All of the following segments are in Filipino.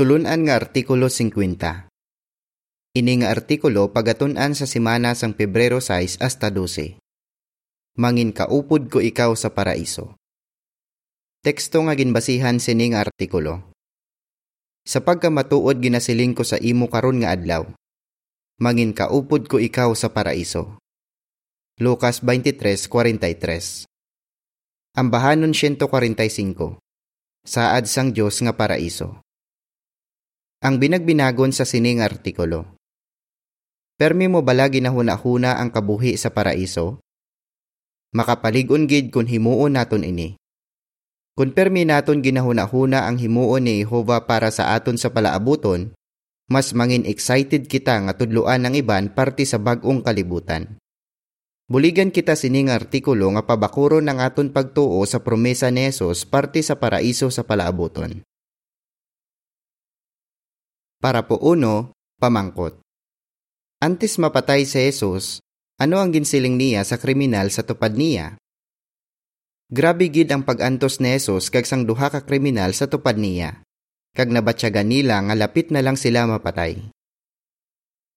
Tulunan nga artikulo 50. Ini nga artikulo pagatunan sa simana sang Pebrero 6 hasta 12. Mangin kaupod ko ikaw sa paraiso. Teksto nga ginbasihan sini nga artikulo. Sa pagkamatuod ginasiling ko sa imo karon nga adlaw. Mangin kaupod ko ikaw sa paraiso. Lucas 23:43. Ambahanon 145. Saad sang Dios nga paraiso ang binagbinagon sa sining artikulo. Permi mo bala ginahuna-huna ang kabuhi sa paraiso? Makapaligon gid kun himuon naton ini. Kun permi naton ginahuna-huna ang himuon ni Jehova para sa aton sa palaabuton, mas mangin excited kita nga tudluan ng iban parte sa bag-ong kalibutan. Buligan kita sining artikulo nga pabakuro ng aton pagtuo sa promesa ni Jesus parte sa paraiso sa palaabuton. Para po uno, pamangkot. Antes mapatay si Jesus, ano ang ginsiling niya sa kriminal sa tupad niya? Grabe gid ang pagantos ni Jesus kag sang duha ka kriminal sa tupad niya. Kag nabatyagan nila nga lapit na lang sila mapatay.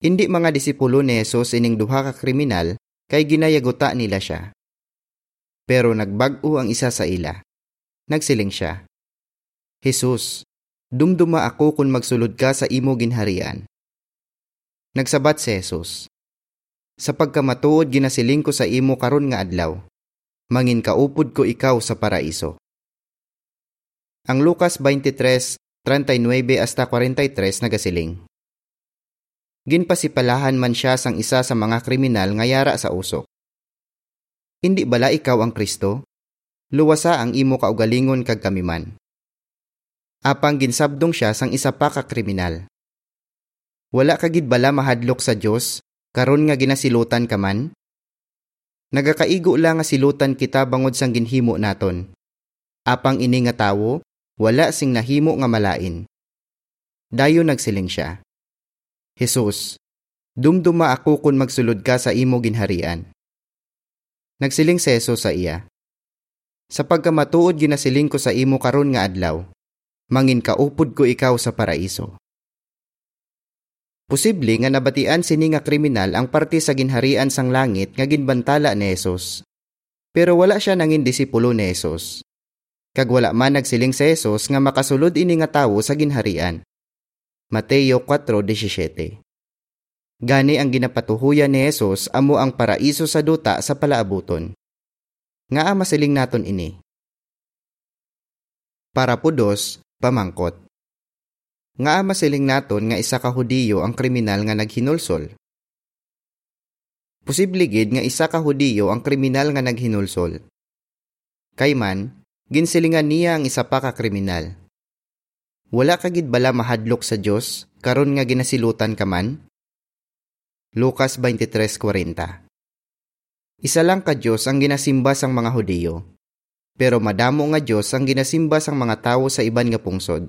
Hindi mga disipulo ni Jesus ining duha ka kriminal kay ginayaguta nila siya. Pero nagbag-o ang isa sa ila. Nagsiling siya. Jesus, Dumduma ako kung magsulod ka sa imo ginharian. Nagsabat si Jesus. Sa pagkamatuod ginasiling ko sa imo karon nga adlaw, mangin kaupod ko ikaw sa paraiso. Ang Lucas 23:39 hasta 43 nagasiling. Ginpasipalahan man siya sang isa sa mga kriminal nga yara sa usok. Hindi bala ikaw ang Kristo? Luwasa ang imo kaugalingon kag kamiman apang ginsabdong siya sang isa pa ka kriminal. Wala kagid bala mahadlok sa Dios karon nga ginasilutan ka man? Nagakaigo lang nga silutan kita bangod sang ginhimo naton. Apang ini nga tawo, wala sing nahimo nga malain. Dayo nagsiling siya. Jesus, dumduma ako kung magsulod ka sa imo ginharian. Nagsiling si Jesus sa iya. Sa pagkamatuod ginasiling ko sa imo karon nga adlaw, mangin kaupod ko ikaw sa paraiso. Posible nga nabatian sini nga kriminal ang parte sa ginharian sang langit nga ginbantala ni Jesus. Pero wala siya nangin disipulo ni Jesus. Kag wala man nagsiling sa Jesus nga makasulod ini nga tawo sa ginharian. Mateo 4:17. Gani ang ginapatuhuyan ni Jesus amo ang paraiso sa duta sa palaabuton. Nga masiling naton ini. Para po dos, pamangkot. Nga masiling naton nga isa ka Hudiyo ang kriminal nga naghinulsol. Posible gid nga isa ka Hudiyo ang kriminal nga naghinulsol. Kayman, ginsilingan niya ang isa pa ka kriminal. Wala ka gid bala mahadlok sa Dios karon nga ginasilutan ka man? Lucas 23:40 Isa lang ka Dios ang ginasimba sang mga Hudiyo pero madamo nga Diyos ang ginasimba sang mga tawo sa iban nga pungsod.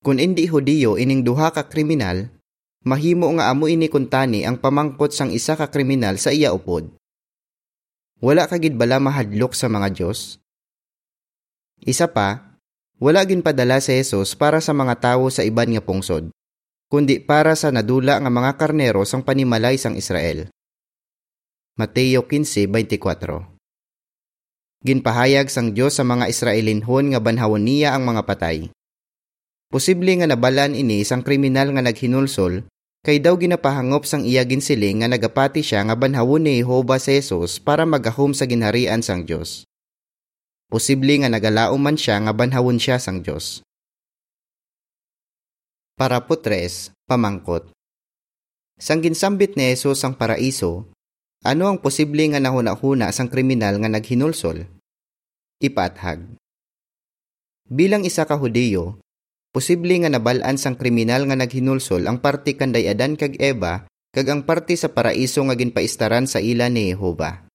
Kung hindi Hudiyo ining duha ka kriminal, mahimo nga amo ini kuntani ang pamangkot sang isa ka kriminal sa iya upod. Wala kagid bala mahadlok sa mga Diyos? Isa pa, wala gin padala si Jesus para sa mga tawo sa iban nga pungsod, kundi para sa nadula nga mga karnero sang panimalay sang Israel. Mateo 15:24 Ginpahayag sang Dios sa mga Israelinhon nga banhawon niya ang mga patay. Posible nga nabalan ini sang kriminal nga naghinulsol kay daw ginapahangop sang iya ginsiling nga nagapati siya nga banhawon ni Jehova sa Jesus para magahom sa ginharian sang Dios. Posible nga nagalao man siya nga banhawon siya sang Dios. Para po tres, pamangkot. Sang ginsambit ni Jesus ang paraiso, ano ang posible nga nahuna-huna sang kriminal nga naghinulsol? Ipathag. Bilang isa ka Hudiyo, posible nga nabalaan sang kriminal nga naghinulsol ang parte kanday Adan kag Eva kag ang parte sa paraiso nga ginpaistaran sa ila ni Jehova.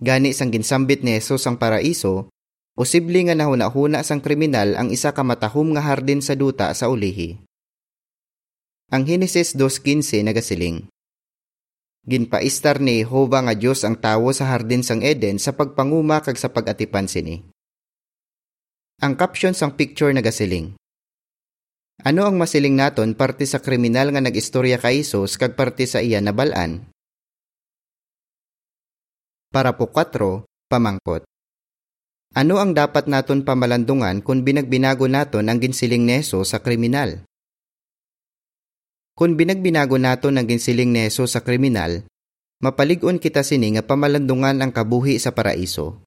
Gani sang ginsambit ni Jesus ang paraiso, posible nga nahuna-huna sang kriminal ang isa ka matahom nga hardin sa duta sa ulihi. Ang Henesis 2.15 nagasiling, Ginpaistar ni Jehova nga Dios ang tawo sa hardin sang Eden sa pagpanguma kag sa pagatipan sini. Ang caption sang picture nagasiling. Ano ang masiling naton parte sa kriminal nga nag-istorya kay Isos kag parte sa iya nabalaan? Para po 4, pamangkot. Ano ang dapat naton pamalandungan kung binagbinago naton ang ginsiling neso sa kriminal? Kung binagbinago naton ang ginsiling neso sa kriminal, mapaligon kita sini nga pamalandungan ang kabuhi sa paraiso.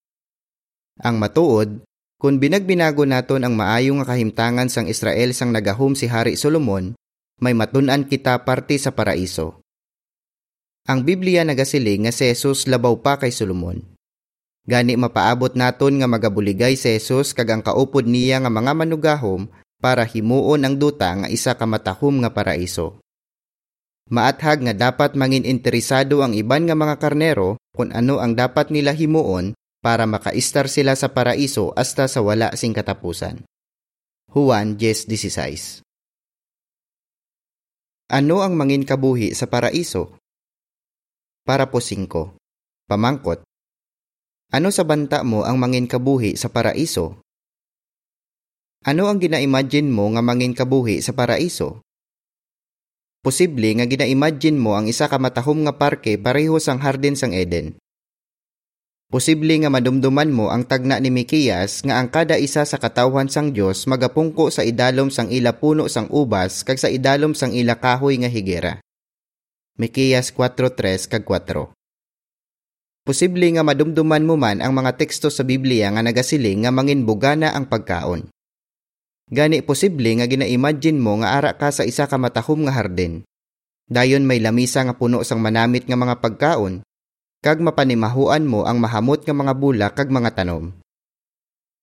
Ang matuod, kung binagbinago naton ang maayo nga kahimtangan sang Israel sang nagahom si Hari Solomon, may matunan kita parte sa paraiso. Ang Biblia nagasiling nga si Jesus labaw pa kay Solomon. Gani mapaabot naton nga magabuligay si Jesus kag ang kaupod niya nga mga manugahom para himuon ang duta nga isa ka matahom nga paraiso. Maathag nga dapat mangin interesado ang iban nga mga karnero kung ano ang dapat nila himuon para makaistar sila sa paraiso hasta sa wala sing katapusan. Juan 10.16 Ano ang mangin kabuhi sa paraiso? Para po 5. Pamangkot. Ano sa banta mo ang mangin kabuhi sa paraiso? Ano ang gina-imagine mo nga mangin kabuhi sa paraiso? Posible nga gina-imagine mo ang isa ka matahom nga parke pareho sang hardin sang Eden. Posible nga madumduman mo ang tagna ni Mikiyas nga ang kada isa sa katawhan sang Dios magapungko sa idalom sang ila puno sang ubas kag sa idalom sang ila kahoy nga higera. Mikiyas 4:3 kag 4. Posible nga madumduman mo man ang mga teksto sa Biblia nga nagasiling nga mangin bugana ang pagkaon. Gani posible nga gina-imagine mo nga ara ka sa isa ka matahom nga hardin. Dayon may lamisa nga puno sang manamit nga mga pagkaon kag mapanimahuan mo ang mahamot nga mga bulak kag mga tanom.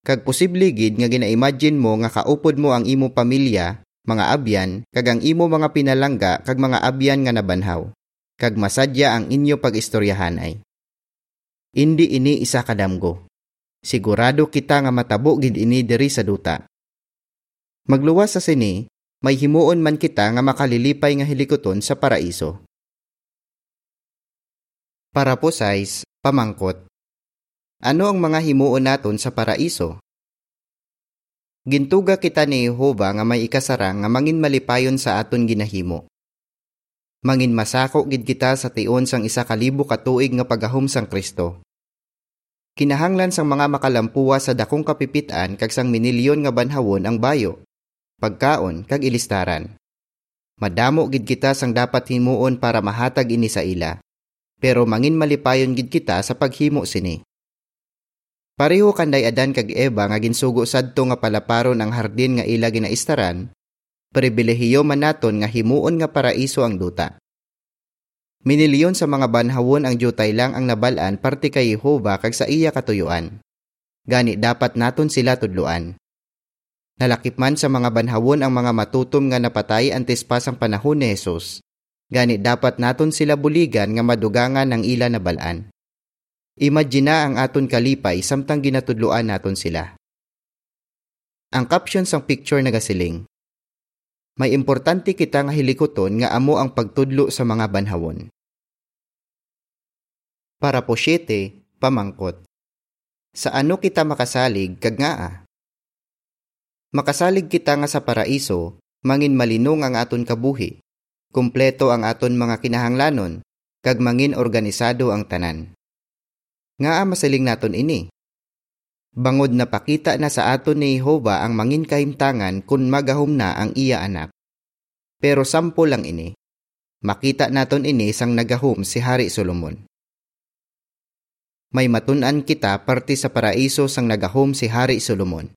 Kag posible gid nga gina-imagine mo nga kaupod mo ang imo pamilya, mga abyan, kag ang imo mga pinalangga kag mga abyan nga nabanhaw, kag masadya ang inyo pag-istoryahanay. Indi ini isa kadamgo. Sigurado kita nga matabo gid ini diri sa duta. Magluwas sa sini, may himuon man kita nga makalilipay nga hilikoton sa paraiso. Para po size, pamangkot. Ano ang mga himuon naton sa paraiso? Gintuga kita ni Jehova nga may ikasara nga mangin malipayon sa aton ginahimo. Mangin masako gid kita sa tion sang isa kalibo katuig nga pagahom sang Kristo. Kinahanglan sang mga makalampuwa sa dakong kapipitan kag sang minilyon nga banhawon ang bayo, pagkaon kag ilistaran. Madamo gid kita sang dapat himuon para mahatag ini sa ila pero mangin malipayon gid kita sa paghimo sini. Pareho kanday adan kag Eva nga ginsugo sadto nga palaparon ang hardin nga ila ginaistaran, pribilehiyo man naton nga himuon nga paraiso ang duta. Minilyon sa mga banhawon ang jutay lang ang nabalaan parte kay Jehova kag sa iya katuyuan. Gani dapat naton sila tudluan. Nalakip man sa mga banhawon ang mga matutom nga napatay antes pa sang panahon ni Jesus. Gani dapat naton sila buligan nga madugangan ng ila na balaan. Imagina ang aton kalipay samtang ginatudluan naton sila. Ang caption sang picture nagasiling. May importante kita nga hilikoton nga amo ang pagtudlo sa mga banhawon. Para po siyete, pamangkot. Sa ano kita makasalig kag nga ah? Makasalig kita nga sa paraiso, mangin malinong ang aton kabuhi, kumpleto ang aton mga kinahanglanon, kag mangin organisado ang tanan. Nga masaling naton ini. Bangod na pakita na sa aton ni Jehova ang mangin kahimtangan kun magahom na ang iya anak. Pero sampo lang ini. Makita naton ini sang nagahom si Hari Solomon. May matunan kita parte sa paraiso sang nagahom si Hari Solomon.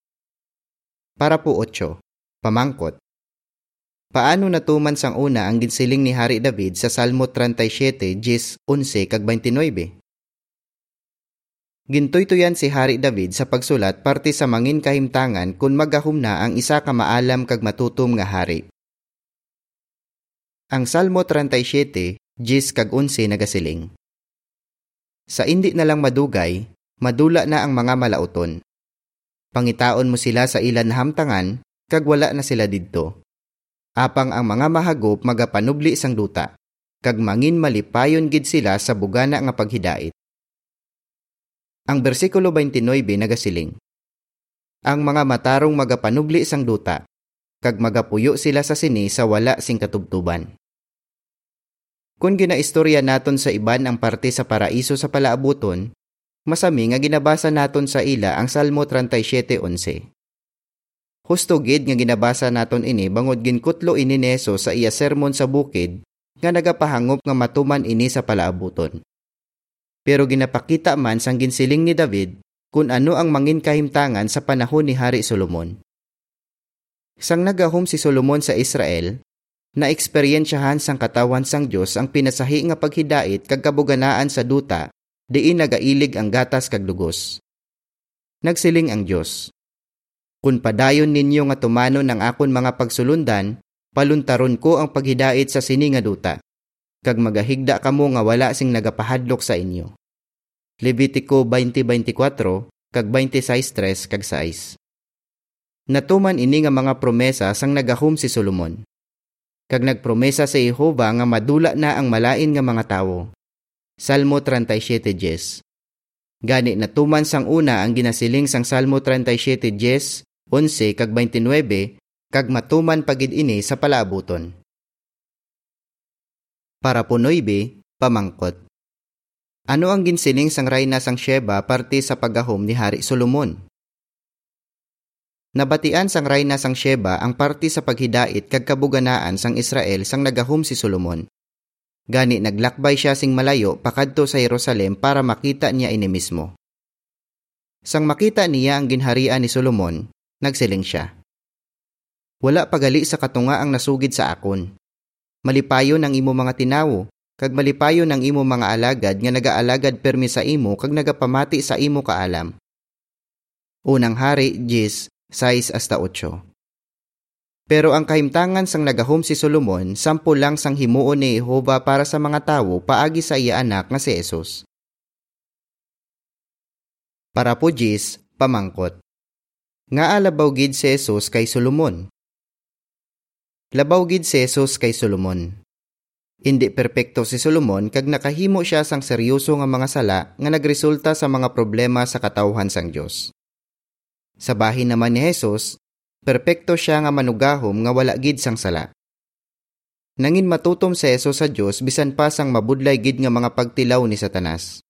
Para po 8. Pamangkot. Paano natuman sang una ang ginsiling ni Hari David sa Salmo 37, 10, 11 kag 29? Gintoy-tuyan si Hari David sa pagsulat parte sa mangin kahimtangan kung magahum na ang isa ka maalam kag matutom nga hari. Ang Salmo 37, 10 kag 11 nagasiling. Sa indi na lang madugay, madula na ang mga malauton. Pangitaon mo sila sa ilan hamtangan, kag wala na sila didto apang ang mga mahagop magapanubli sang duta, kag mangin malipayon gid sila sa bugana nga paghidait. Ang bersikulo 29 nagasiling, Ang mga matarong magapanubli sang duta, kag magapuyo sila sa sini sa wala sing katubtuban. Kung ginaistorya naton sa iban ang parte sa paraiso sa palaabuton, masami nga ginabasa naton sa ila ang Salmo 37:11. Husto gid nga ginabasa naton ini bangod ginkutlo ini neso sa iya sermon sa bukid nga nagapahangop nga matuman ini sa palaabuton. Pero ginapakita man sang ginsiling ni David kung ano ang mangin kahimtangan sa panahon ni Hari Solomon. Sang nagahom si Solomon sa Israel, na eksperyensyahan sang katawan sang Dios ang pinasahi nga paghidait kag kabuganaan sa duta, diin nagailig ang gatas kag dugos. Nagsiling ang Dios. Kung padayon ninyo nga tumano ng akon mga pagsulundan, paluntaron ko ang paghidait sa sini nga duta, kag magahigda kamo nga wala sing nagapahadlok sa inyo. Levitico 20:24 kag 26:3 kag 6. Natuman ini nga mga promesa sang nagahum si Solomon. Kag nagpromesa sa Jehova nga madula na ang malain nga mga tawo. Salmo 37:10. Gani natuman sang una ang ginasiling sang Salmo 37:10, 11 kag 29 kag matuman pagid ini sa palaabuton. Para punoy be, pamangkot. Ano ang ginsiling sang rayna sang Sheba parte sa pagahom ni Hari Solomon? Nabatian sang rayna sang Sheba ang parte sa paghidait kag kabuganaan sang Israel sang nagahom si Solomon. Gani naglakbay siya sing malayo pakadto sa Jerusalem para makita niya ini mismo. Sang makita niya ang ginharian ni Solomon, nagsiling siya. Wala pagali sa katunga ang nasugid sa akon. Malipayo ng imo mga tinawo, kag malipayo ng imo mga alagad nga nagaalagad permi sa imo kag nagapamati sa imo kaalam. Unang hari, Jis, 6 hasta 8. Pero ang kahimtangan sang nagahom si Solomon, sampo lang sang himuon ni Jehova para sa mga tawo paagi sa iya anak nga si Jesus. Para po Jis, pamangkot. Nga alabaw gid si Jesus kay Solomon. Labaw gid si Jesus kay Solomon. Hindi perpekto si Solomon kag nakahimo siya sang seryoso nga mga sala nga nagresulta sa mga problema sa katawhan sang Dios. Sa bahin naman ni Jesus, perpekto siya nga manugahom nga wala gid sang sala. Nangin matutom si Jesus sa Dios bisan pa sang mabudlay gid nga mga pagtilaw ni Satanas.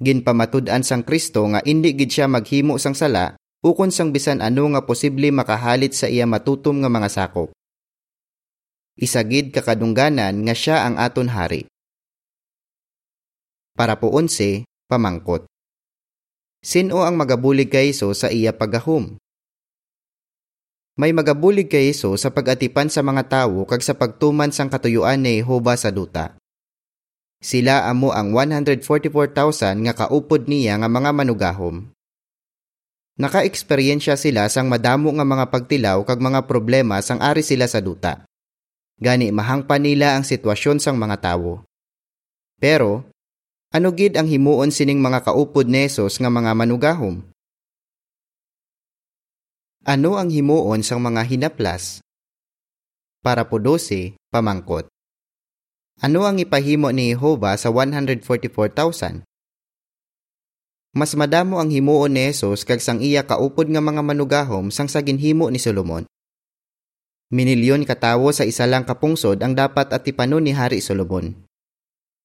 Ginpamatud-an sang Kristo nga indi gid siya maghimo sang sala ukon sang bisan ano nga posible makahalit sa iya matutom nga mga sakop isagid kakadungganan nga siya ang aton hari. Para po onse, pamangkot. Sino ang magabulig kay sa iya pagahom? May magabulig kay Iso sa pagatipan sa mga tawo kag sa pagtuman sang katuyuan ni Jehova sa duta. Sila amo ang 144,000 nga kaupod niya nga mga manugahom. Naka-eksperyensya sila sang madamo nga mga pagtilaw kag mga problema sang ari sila sa duta. Gani mahangpa nila ang sitwasyon sang mga tawo. Pero, ano gid ang himuon sining mga kaupod nesos nga mga manugahom? Ano ang himuon sang mga hinaplas? Para po 12, pamangkot. Ano ang ipahimo ni Jehova sa 144,000? Mas madamo ang himuon ni Jesus kag sang iya kaupod nga mga manugahom sang sa ginhimo ni Solomon. Minilyon katawo sa isa lang kapungsod ang dapat atipanon ni Hari Solomon.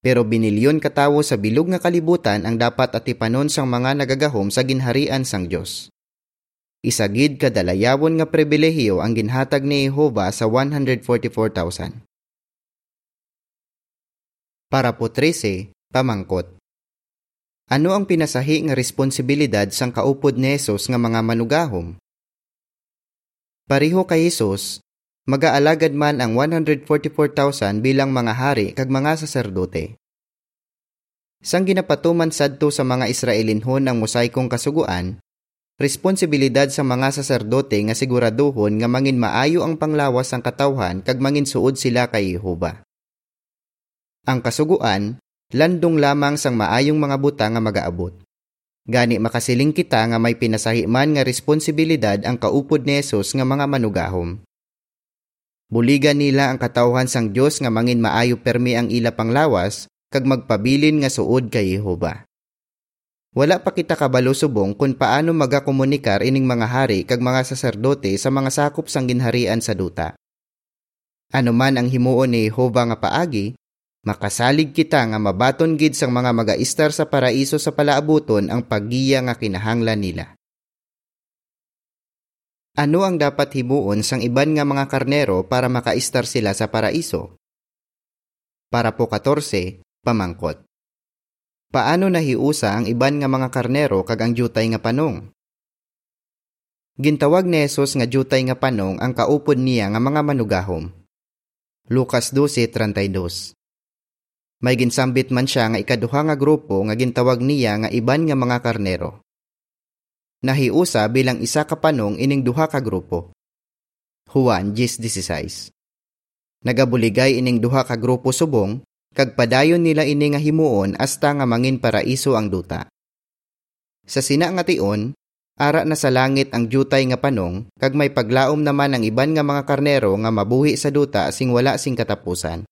Pero binilyon katawo sa bilog nga kalibutan ang dapat atipanon sang mga nagagahom sa ginharian sang Dios. Isagid kadalayawon nga pribilehiyo ang ginhatag ni Jehova sa 144,000. Para po 13, pamangkot. Ano ang pinasahi nga responsibilidad sang kaupod ni Jesus nga mga manugahom? Pariho kay Jesus, Mag-aalagad man ang 144,000 bilang mga hari kag mga saserdote. Sang ginapatuman sadto sa mga Israelinhon ang mosaikong kasuguan, responsibilidad sa mga saserdote nga siguraduhon nga mangin maayo ang panglawas sang katawhan kag mangin suod sila kay Jehova. Ang kasuguan, landong lamang sang maayong mga buta nga magaabot. Gani makasiling kita nga may pinasahi man nga responsibilidad ang kaupod ni Jesus nga mga manugahom. Buligan nila ang katawhan sang Dios nga mangin maayo permi ang ila panglawas kag magpabilin nga suod kay Jehova. Wala pa kita kabalo subong kung paano magakomunikar ining mga hari kag mga saserdote sa mga sakop sang ginharian sa duta. Ano man ang himuon ni Jehova nga paagi, makasalig kita nga mabaton gid sang mga magaistar sa paraiso sa palaabuton ang paggiya nga kinahanglan nila. Ano ang dapat himuon sang iban nga mga karnero para makaistar sila sa paraiso? Para po 14, pamangkot. Paano nahiusa ang iban nga mga karnero kag ang jutay nga panong? Gintawag ni Jesus nga jutay nga panong ang kaupod niya nga mga manugahom. Lucas 12:32. May ginsambit man siya nga ikaduha nga grupo nga gintawag niya nga iban nga mga karnero. Nahiusa bilang isa ka panong ining duha ka grupo. Juan 10:16. Nagabuligay ining duha ka grupo subong kag padayon nila ini nga himuon hasta nga mangin paraiso ang duta. Sa sina nga tion, ara na sa langit ang jutay nga panong, kag may paglaom naman ang iban nga mga karnero nga mabuhi sa duta sing wala sing katapusan.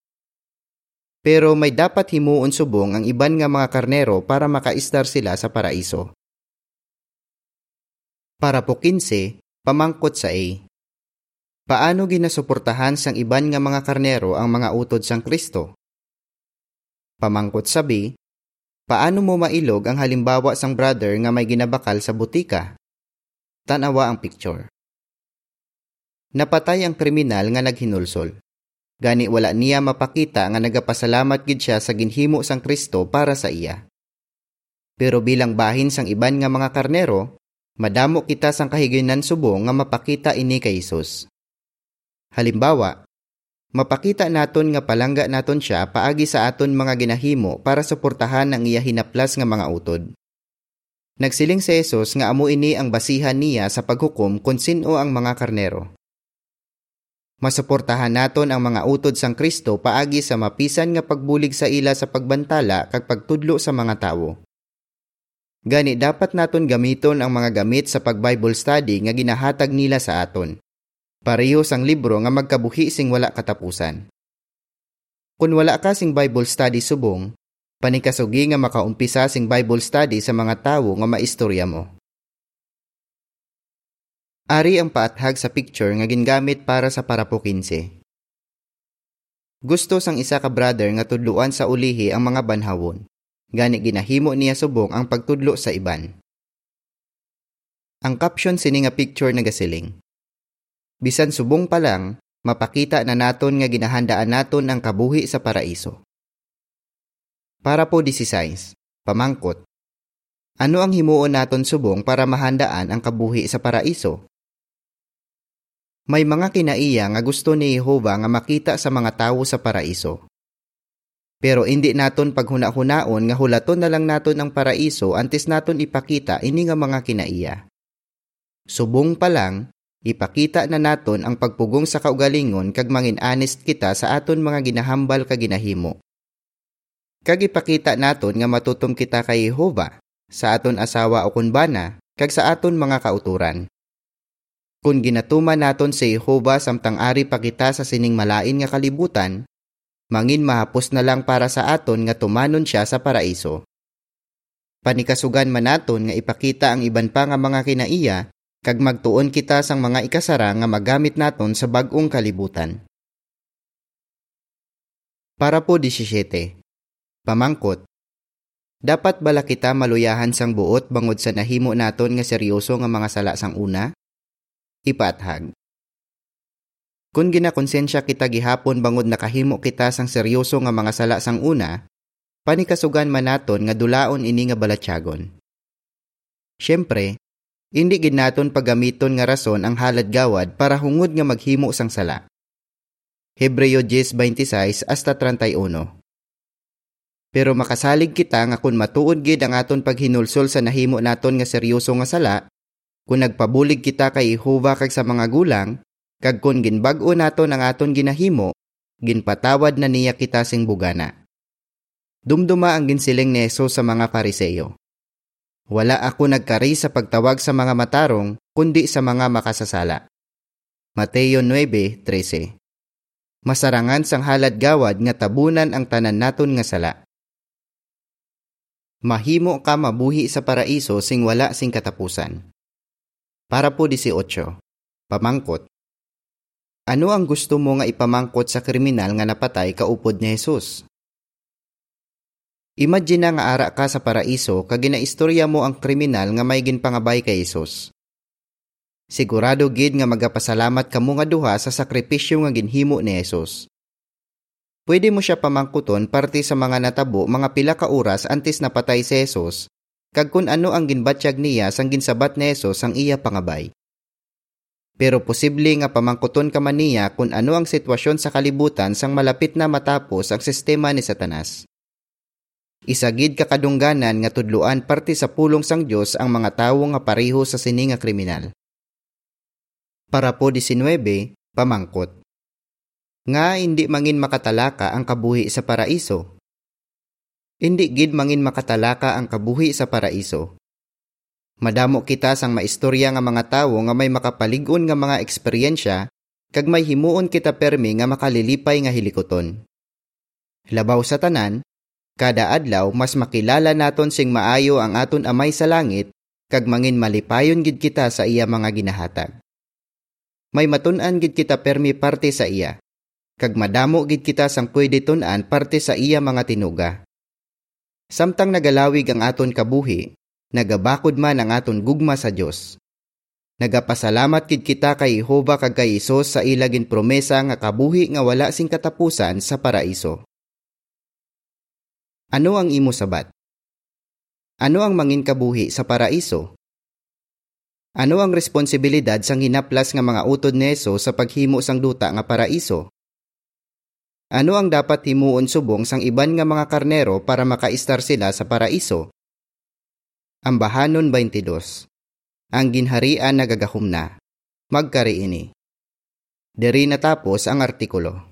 Pero may dapat himuon subong ang iban nga mga karnero para makaistar sila sa paraiso. Para po 15, pamangkot sa A. Paano ginasuportahan sang iban nga mga karnero ang mga utod sang Kristo? Pamangkot sabi, paano mo mailog ang halimbawa sang brother nga may ginabakal sa butika? Tanawa ang picture. Napatay ang kriminal nga naghinulsol. Gani wala niya mapakita nga nagapasalamat gid siya sa ginhimo sang Kristo para sa iya. Pero bilang bahin sang iban nga mga karnero, madamo kita sang kahiginan subong nga mapakita ini kay Hesus. Halimbawa, Mapakita naton nga palangga naton siya paagi sa aton mga ginahimo para suportahan ang iya hinaplas nga mga utod. Nagsiling si Jesus nga amo ini ang basihan niya sa paghukom kung sino ang mga karnero. Masuportahan naton ang mga utod sang Kristo paagi sa mapisan nga pagbulig sa ila sa pagbantala kag pagtudlo sa mga tawo. Gani dapat naton gamiton ang mga gamit sa pag-Bible study nga ginahatag nila sa aton. Pareho sang libro nga magkabuhi sing wala katapusan. Kung wala ka sing Bible study subong, panikasugi nga makaumpisa sing Bible study sa mga tawo nga maistorya mo. Ari ang paathag sa picture nga gingamit para sa parapo 15. Gusto sang isa ka brother nga tudluan sa ulihi ang mga banhawon. Gani ginahimo niya subong ang pagtudlo sa iban. Ang caption sini nga picture nagasiling bisan subong pa lang, mapakita na naton nga ginahandaan naton ang kabuhi sa paraiso. Para po 16, pamangkot. Ano ang himuon naton subong para mahandaan ang kabuhi sa paraiso? May mga kinaiya nga gusto ni Jehova nga makita sa mga tawo sa paraiso. Pero hindi naton paghuna-hunaon nga hulaton na lang naton ang paraiso antes naton ipakita ini nga mga kinaiya. Subong pa lang, Ipakita na naton ang pagpugong sa kaugalingon kag mangin honest kita sa aton mga ginahambal kag ginahimo. Kag ipakita naton nga matutom kita kay Jehova sa aton asawa o kunbana kag sa aton mga kauturan. Kung ginatuman naton si Jehova samtang ari pa kita sa sining malain nga kalibutan, mangin mahapos na lang para sa aton nga tumanon siya sa paraiso. Panikasugan man naton nga ipakita ang iban pa nga mga kinaiya kag magtuon kita sang mga ikasara nga magamit naton sa bag-ong kalibutan. Para po 17. Pamangkot. Dapat bala kita maluyahan sang buot bangod sa nahimo naton nga seryoso nga mga sala sang una? Ipathag. Kung ginakonsensya kita gihapon bangod nakahimo kita sang seryoso nga mga sala sang una, panikasugan man naton nga dulaon ini nga balatyagon. Siyempre, hindi gid naton paggamiton nga rason ang halad gawad para hungod nga maghimo sang sala. Hebreo 10:26 hasta 31. Pero makasalig kita nga kung matuod gid ang aton paghinulsol sa nahimo naton nga seryoso nga sala, kung nagpabulig kita kay Jehova kag sa mga gulang, kag kung ginbag-o naton ang aton ginahimo, ginpatawad na niya kita sing bugana. Dumduma ang ginsiling ni Jesus sa mga Pariseyo. Wala ako nagkari sa pagtawag sa mga matarong, kundi sa mga makasasala. Mateo 9:13 Masarangan sang halad gawad nga tabunan ang tanan naton nga sala. Mahimo ka mabuhi sa paraiso sing wala sing katapusan. Para po 18. Pamangkot. Ano ang gusto mo nga ipamangkot sa kriminal nga napatay kaupod ni Jesus? Imagine nga ara ka sa paraiso kag ginaistorya mo ang kriminal nga may ginpangabay kay Jesus. Sigurado gid nga magapasalamat kamo nga duha sa sakripisyo nga ginhimo ni Jesus. Pwede mo siya pamangkuton parte sa mga natabo mga pila ka oras antes napatay si Jesus, kag kun ano ang ginbatsyag niya sang ginsabat ni Jesus ang iya pangabay. Pero posible nga pamangkuton ka man niya kung ano ang sitwasyon sa kalibutan sang malapit na matapos ang sistema ni Satanas. Isagid kakadungganan nga tudluan parte sa pulong sang Dios ang mga tawo nga pareho sa sini nga kriminal. Para po 19, pamangkot nga hindi mangin makatalaka ang kabuhi sa paraiso. Hindi gid mangin makatalaka ang kabuhi sa paraiso. Madamo kita sang maistorya nga mga tawo nga may makapalig-on nga mga eksperyensya kag may himuon kita permi nga makalilipay nga hilikoton. Labaw sa tanan, kada adlaw mas makilala naton sing maayo ang aton amay sa langit kag mangin malipayon gid kita sa iya mga ginahatag. May matun-an gid kita permi parte sa iya kag madamo gid kita sang pwede tun-an parte sa iya mga tinuga. Samtang nagalawig ang aton kabuhi, nagabakod man ang aton gugma sa Dios. Nagapasalamat gid kita kay Jehova kag kay Isos sa ilagin promesa nga kabuhi nga wala sing katapusan sa paraiso. Ano ang imo sabat? Ano ang mangin kabuhi sa paraiso? Ano ang responsibilidad sang hinaplas nga mga utod ni sa paghimo sang duta nga paraiso? Ano ang dapat himuon subong sang iban nga mga karnero para makaistar sila sa paraiso? Ambahanon 22 Ang ginharian nagagahom na. Magkari ini. Diri natapos ang artikulo.